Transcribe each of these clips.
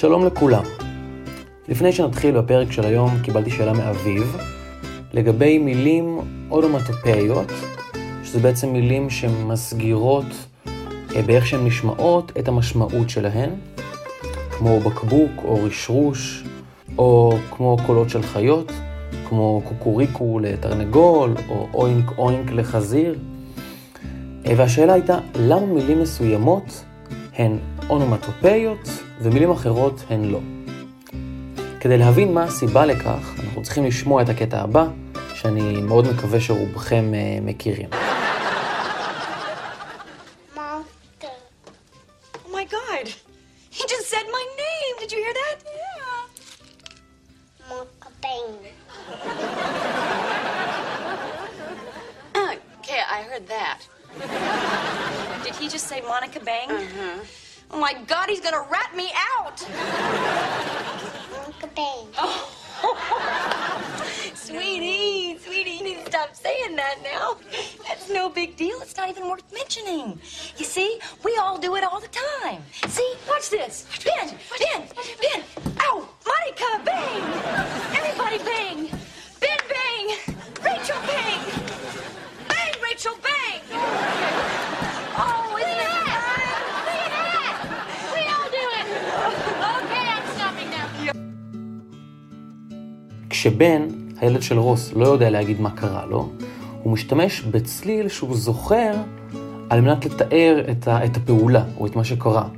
שלום לכולם. לפני שנתחיל בפרק של היום, קיבלתי שאלה מאביב לגבי מילים אונומטופאיות, שזה בעצם מילים שמסגירות אה, באיך שהן נשמעות את המשמעות שלהן, כמו בקבוק או רשרוש, או כמו קולות של חיות, כמו קוקוריקו לתרנגול, או אוינק אוינק לחזיר. אה, והשאלה הייתה, למה מילים מסוימות הן אונומטופאיות ומילים אחרות הן לא? כדי להבין מה הסיבה לכך, אנחנו צריכים לשמוע את הקטע הבא, שאני מאוד מקווה שרובכם אה, מכירים. Mocha bang. Okay, I heard that. Did he just say Monica Bang? Oh my god, he's gonna rat me out! Mocha bang. Sweetie, sweetie, you need to stop saying that now. That's no big deal. It's not even worth mentioning. You see, we all do it all the time. See, watch this. Ben, Ben, כשבן, הילד של רוס, לא יודע להגיד מה קרה לו, הוא משתמש בצליל שהוא זוכר על מנת לתאר את, ה, את הפעולה או את מה שקרה.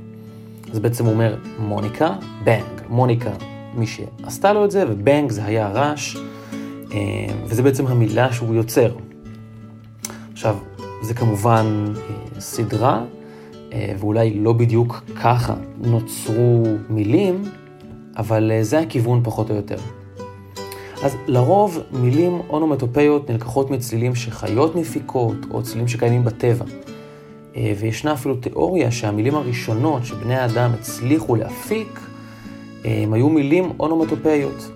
אז בעצם הוא אומר מוניקה, בנג. מוניקה, מי שעשתה לו את זה, ובנג זה היה הרעש, אה, וזה בעצם המילה שהוא יוצר. עכשיו, זה כמובן אה, סדרה, אה, ואולי לא בדיוק ככה נוצרו מילים, אבל זה הכיוון פחות או יותר. אז לרוב מילים אונומטופאיות נלקחות מצלילים שחיות מפיקות, או צלילים שקיימים בטבע. אה, וישנה אפילו תיאוריה שהמילים הראשונות שבני האדם הצליחו להפיק, אה, הם היו מילים אונומטופאיות.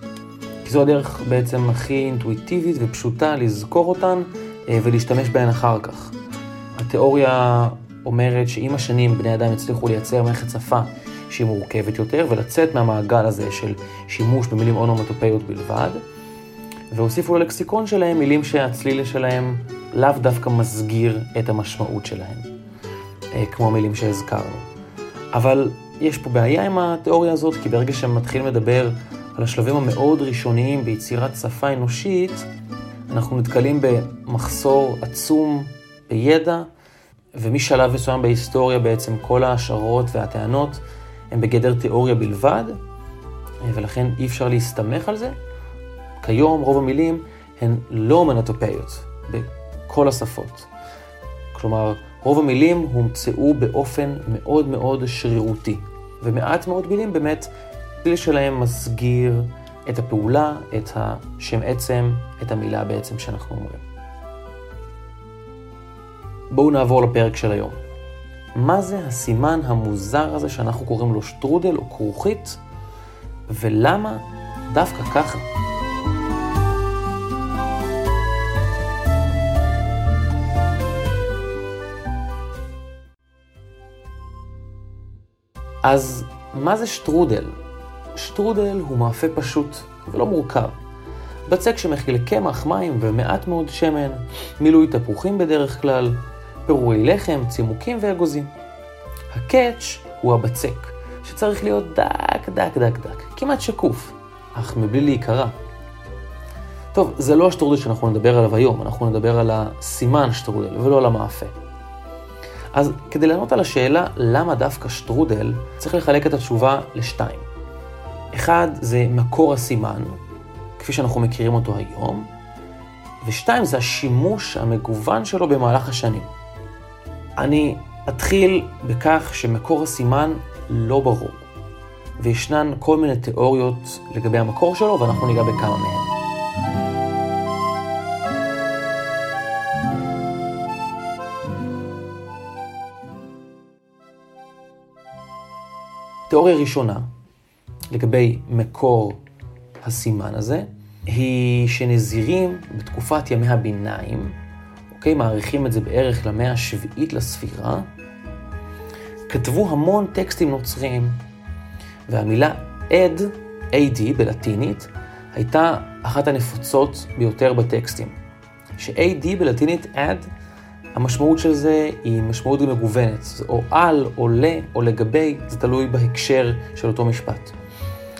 כי זו הדרך בעצם הכי אינטואיטיבית ופשוטה לזכור אותן אה, ולהשתמש בהן אחר כך. התיאוריה אומרת שעם השנים בני אדם הצליחו לייצר מערכת שפה שהיא מורכבת יותר ולצאת מהמעגל הזה של שימוש במילים אונומטופאיות בלבד, והוסיפו ללקסיקון שלהם מילים שהצליל שלהם לאו דווקא מסגיר את המשמעות שלהם, אה, כמו המילים שהזכרנו. אבל יש פה בעיה עם התיאוריה הזאת, כי ברגע שמתחילים לדבר על השלבים המאוד ראשוניים ביצירת שפה אנושית, אנחנו נתקלים במחסור עצום בידע, ומשלב מסוים בהיסטוריה בעצם כל ההשערות והטענות הם בגדר תיאוריה בלבד, ולכן אי אפשר להסתמך על זה. כיום רוב המילים הן לא מנטופאיות בכל השפות. כלומר, רוב המילים הומצאו באופן מאוד מאוד שרירותי, ומעט מאוד מילים באמת, הכלי שלהם מסגיר את הפעולה, את השם עצם, את המילה בעצם שאנחנו אומרים. בואו נעבור לפרק של היום. מה זה הסימן המוזר הזה שאנחנו קוראים לו שטרודל או כרוכית, ולמה דווקא ככה? אז מה זה שטרודל? שטרודל הוא מאפה פשוט ולא מורכב. בצק שמכיל קמח, מים ומעט מאוד שמן, מילוי תפוחים בדרך כלל, פירורי לחם, צימוקים ואגוזים. הקאץ' הוא הבצק, שצריך להיות דק, דק, דק, דק, כמעט שקוף, אך מבלי להיקרע. טוב, זה לא השטרודל שאנחנו נדבר עליו היום, אנחנו נדבר על הסימן שטרודל ולא על המאפה. אז כדי לענות על השאלה למה דווקא שטרודל, צריך לחלק את התשובה לשתיים. אחד זה מקור הסימן, כפי שאנחנו מכירים אותו היום, ושתיים זה השימוש המגוון שלו במהלך השנים. אני אתחיל בכך שמקור הסימן לא ברור, וישנן כל מיני תיאוריות לגבי המקור שלו, ואנחנו ניגע בכמה מהן. תיאוריה ראשונה לגבי מקור הסימן הזה, היא שנזירים בתקופת ימי הביניים, אוקיי, מעריכים את זה בערך למאה השביעית לספירה, כתבו המון טקסטים נוצריים, והמילה ad, ad בלטינית, הייתה אחת הנפוצות ביותר בטקסטים. ש-ad בלטינית add, המשמעות של זה היא משמעות מגוונת, זה או על, או ל, או לגבי, זה תלוי בהקשר של אותו משפט.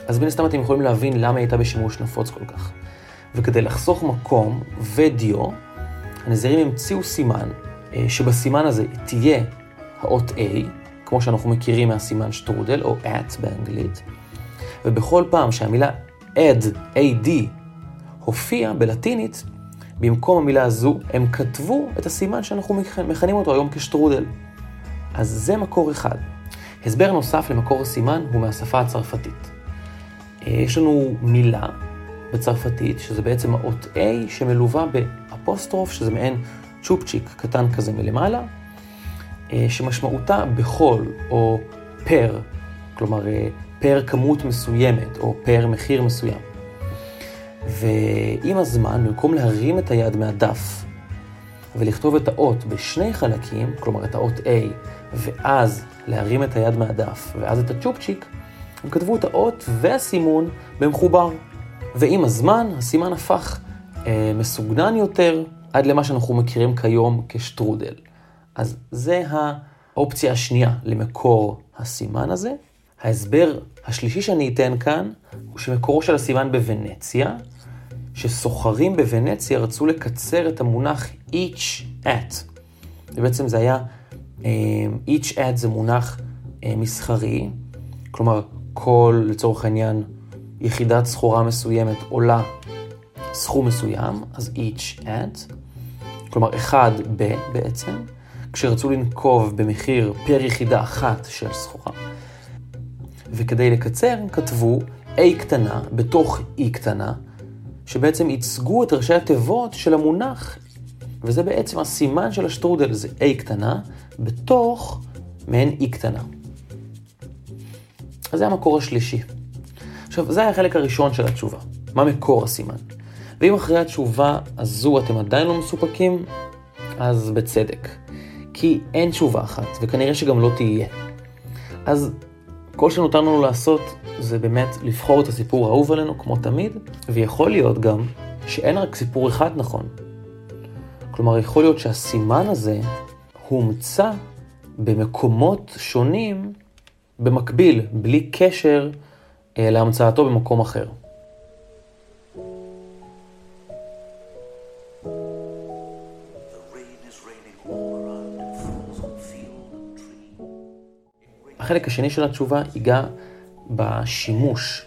אז מן הסתם אתם יכולים להבין למה היא הייתה בשימוש נפוץ כל כך. וכדי לחסוך מקום ודיו, הנזירים המציאו סימן, אה, שבסימן הזה תהיה האות A, כמו שאנחנו מכירים מהסימן שטרודל, או at באנגלית, ובכל פעם שהמילה add, ad, הופיע בלטינית, במקום המילה הזו, הם כתבו את הסימן שאנחנו מכנים אותו היום כשטרודל. אז זה מקור אחד. הסבר נוסף למקור הסימן הוא מהשפה הצרפתית. אה, יש לנו מילה בצרפתית, שזה בעצם האות A, שמלווה באפוסטרוף, שזה מעין צ'ופצ'יק קטן כזה מלמעלה, אה, שמשמעותה בכל או פר, כלומר אה, פר כמות מסוימת או פר מחיר מסוים. ועם הזמן, במקום להרים את היד מהדף ולכתוב את האות בשני חלקים, כלומר את האות A, ואז להרים את היד מהדף, ואז את הצ'ופצ'יק, הם כתבו את האות והסימון במחובר. ועם הזמן, הסימן הפך אה, מסוגנן יותר, עד למה שאנחנו מכירים כיום כשטרודל. אז זה האופציה השנייה למקור הסימן הזה. ההסבר השלישי שאני אתן כאן, הוא שמקורו של הסימן בוונציה, שסוחרים בוונציה רצו לקצר את המונח each at. ובעצם זה היה, אה, each at זה מונח אה, מסחרי, כלומר כל, לצורך העניין, יחידת סחורה מסוימת עולה סכום מסוים, אז each at, כלומר אחד ב בעצם, כשרצו לנקוב במחיר פר יחידה אחת של סחורה. וכדי לקצר כתבו A קטנה בתוך E קטנה, שבעצם ייצגו את ראשי התיבות של המונח, וזה בעצם הסימן של השטרודל, זה A קטנה, בתוך מעין E קטנה. אז זה המקור השלישי. עכשיו, זה היה החלק הראשון של התשובה. מה מקור הסימן? ואם אחרי התשובה הזו אתם עדיין לא מסופקים, אז בצדק. כי אין תשובה אחת, וכנראה שגם לא תהיה. אז כל שנותר לנו לעשות זה באמת לבחור את הסיפור האהוב עלינו, כמו תמיד, ויכול להיות גם שאין רק סיפור אחד נכון. כלומר, יכול להיות שהסימן הזה הומצא במקומות שונים במקביל, בלי קשר אה, להמצאתו במקום אחר. החלק השני של התשובה ייגע בשימוש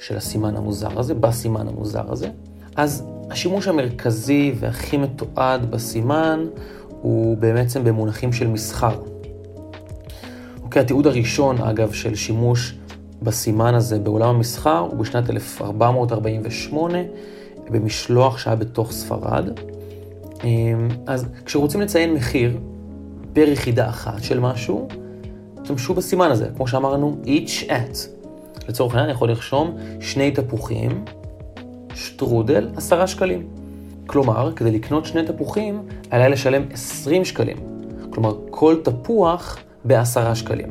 של הסימן המוזר הזה, בסימן המוזר הזה. אז השימוש המרכזי והכי מתועד בסימן הוא בעצם במונחים של מסחר. אוקיי, התיעוד הראשון, אגב, של שימוש בסימן הזה בעולם המסחר הוא בשנת 1448, במשלוח שהיה בתוך ספרד. אמ, אז כשרוצים לציין מחיר פר יחידה אחת של משהו, תשתמשו בסימן הזה, כמו שאמרנו, each at. לצורך העניין אני יכול לרשום שני תפוחים, שטרודל, עשרה שקלים. כלומר, כדי לקנות שני תפוחים, עליי לשלם 20 שקלים. כלומר, כל תפוח בעשרה שקלים.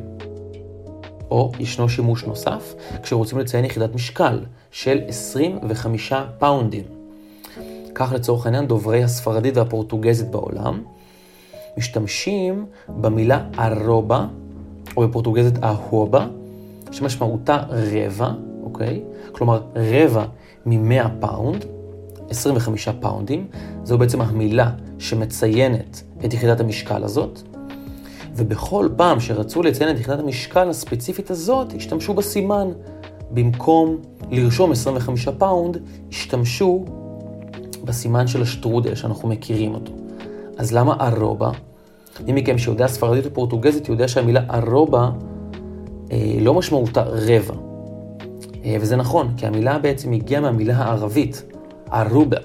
או ישנו שימוש נוסף, כשרוצים לציין יחידת משקל של 25 פאונדים. כך לצורך העניין דוברי הספרדית והפורטוגזית בעולם משתמשים במילה arroba או בפורטוגזית arroba, שמשמעותה רבע, אוקיי? כלומר, רבע מ-100 פאונד, 25 פאונדים, זו בעצם המילה שמציינת את יחידת המשקל הזאת, ובכל פעם שרצו לציין את יחידת המשקל הספציפית הזאת, השתמשו בסימן. במקום לרשום 25 פאונד, השתמשו בסימן של השטרודל שאנחנו מכירים אותו. אז למה arroba? מי מכם שיודע ספרדית ופורטוגזית יודע שהמילה arroba אה, לא משמעותה רבע. אה, וזה נכון, כי המילה בעצם הגיעה מהמילה הערבית, الربع.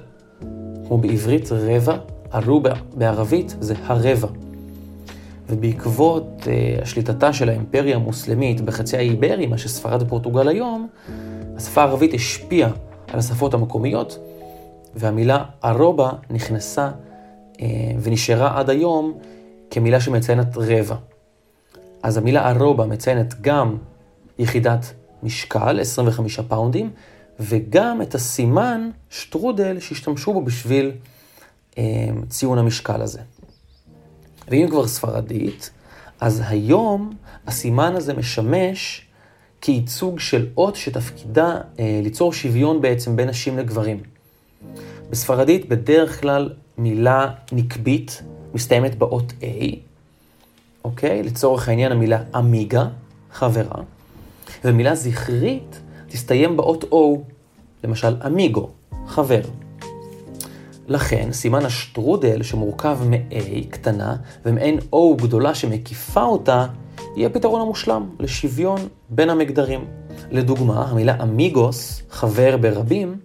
כמו בעברית רבע, الربع בערבית זה הרבע. ובעקבות אה, השליטתה של האימפריה המוסלמית בחצי האי האיברי, מה שספרד ופורטוגל היום, השפה הערבית השפיעה על השפות המקומיות, והמילה ארובה נכנסה אה, ונשארה עד היום כמילה שמציינת רבע. אז המילה ארובה מציינת גם יחידת משקל, 25 פאונדים, וגם את הסימן שטרודל שהשתמשו בו בשביל אה, ציון המשקל הזה. ואם כבר ספרדית, אז היום הסימן הזה משמש כייצוג של אות שתפקידה אה, ליצור שוויון בעצם בין נשים לגברים. בספרדית בדרך כלל מילה נקבית מסתיימת באות A, אוקיי? לצורך העניין המילה אמיגה, חברה, ומילה זכרית תסתיים באות O, למשל אמיגו, חבר. לכן סימן השטרודל שמורכב מ-A קטנה ומעין O גדולה שמקיפה אותה, יהיה הפתרון המושלם לשוויון בין המגדרים. לדוגמה, המילה אמיגוס, חבר ברבים,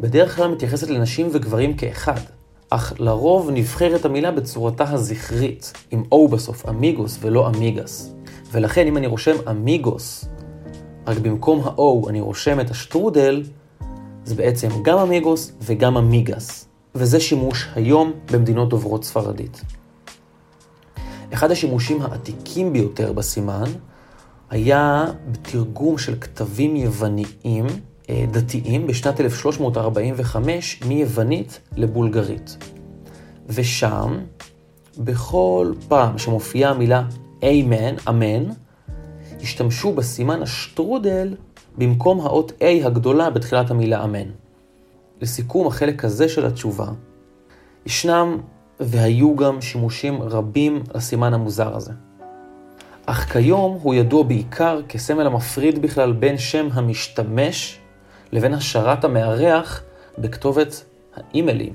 בדרך כלל מתייחסת לנשים וגברים כאחד, אך לרוב נבחרת המילה בצורתה הזכרית, עם O בסוף, אמיגוס ולא אמיגס. ולכן אם אני רושם אמיגוס, רק במקום ה-O אני רושם את השטרודל, זה בעצם גם אמיגוס וגם אמיגס. וזה שימוש היום במדינות דוברות ספרדית. אחד השימושים העתיקים ביותר בסימן היה בתרגום של כתבים יווניים דתיים בשנת 1345 מיוונית לבולגרית. ושם, בכל פעם שמופיעה המילה אמן, אמן, השתמשו בסימן השטרודל במקום האות A הגדולה בתחילת המילה אמן. לסיכום החלק הזה של התשובה, ישנם והיו גם שימושים רבים לסימן המוזר הזה. אך כיום הוא ידוע בעיקר כסמל המפריד בכלל בין שם המשתמש לבין השרת המארח בכתובת האימיילים.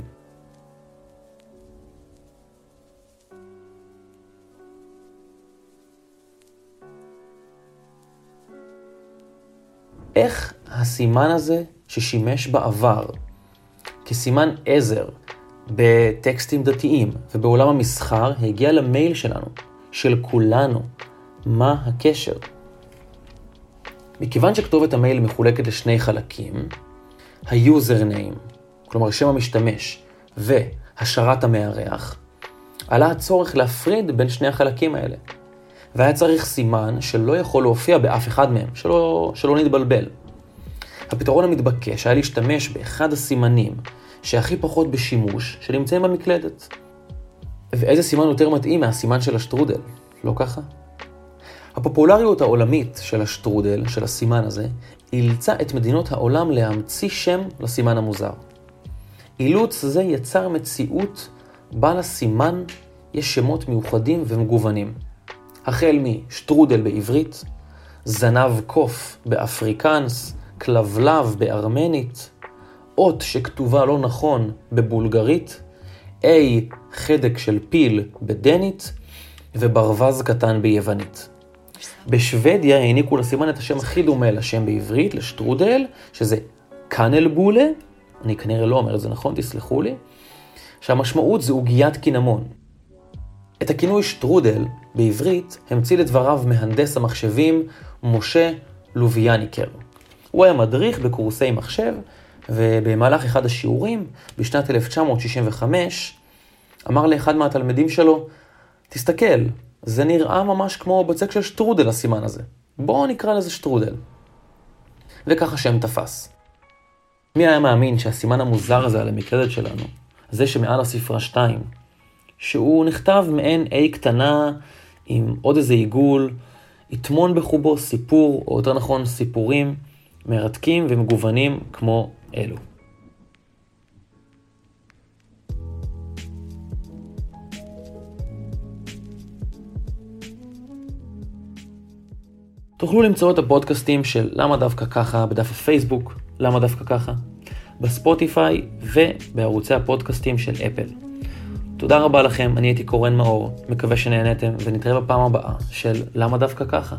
איך הסימן הזה ששימש בעבר כסימן עזר בטקסטים דתיים ובעולם המסחר הגיע למייל שלנו, של כולנו. מה הקשר? מכיוון שכתובת המייל מחולקת לשני חלקים, ה-username, כלומר שם המשתמש, והשרת המארח, עלה הצורך להפריד בין שני החלקים האלה. והיה צריך סימן שלא יכול להופיע באף אחד מהם, שלא, שלא נתבלבל. הפתרון המתבקש היה להשתמש באחד הסימנים שהכי פחות בשימוש, שנמצאים במקלדת. ואיזה סימן יותר מתאים מהסימן של השטרודל, לא ככה? הפופולריות העולמית של השטרודל, של הסימן הזה, אילצה את מדינות העולם להמציא שם לסימן המוזר. אילוץ זה יצר מציאות בה לסימן יש שמות מיוחדים ומגוונים. החל משטרודל בעברית, זנב קוף באפריקנס, כלבלב בארמנית, אות שכתובה לא נכון בבולגרית, A חדק של פיל בדנית וברווז קטן ביוונית. בשוודיה העניקו לסימן את השם הכי דומה לשם בעברית, לשטרודל, שזה קאנלבולה, אני כנראה לא אומר את זה נכון, תסלחו לי, שהמשמעות זה עוגיית קינמון. את הכינוי שטרודל בעברית המציא לדבריו מהנדס המחשבים משה לוביאניקר. הוא היה מדריך בקורסי מחשב, ובמהלך אחד השיעורים, בשנת 1965, אמר לאחד מהתלמידים שלו, תסתכל, זה נראה ממש כמו בצק של שטרודל הסימן הזה. בואו נקרא לזה שטרודל. וכך השם תפס. מי היה מאמין שהסימן המוזר הזה על המקלדת שלנו, זה שמעל הספרה 2, שהוא נכתב מעין A קטנה עם עוד איזה עיגול, יטמון בחובו סיפור, או יותר נכון סיפורים, מרתקים ומגוונים כמו אלו. תוכלו למצוא את הפודקאסטים של למה דווקא ככה בדף הפייסבוק, למה דווקא ככה, בספוטיפיי ובערוצי הפודקאסטים של אפל. תודה רבה לכם, אני הייתי קורן מאור, מקווה שנהנתם ונתראה בפעם הבאה של למה דווקא ככה.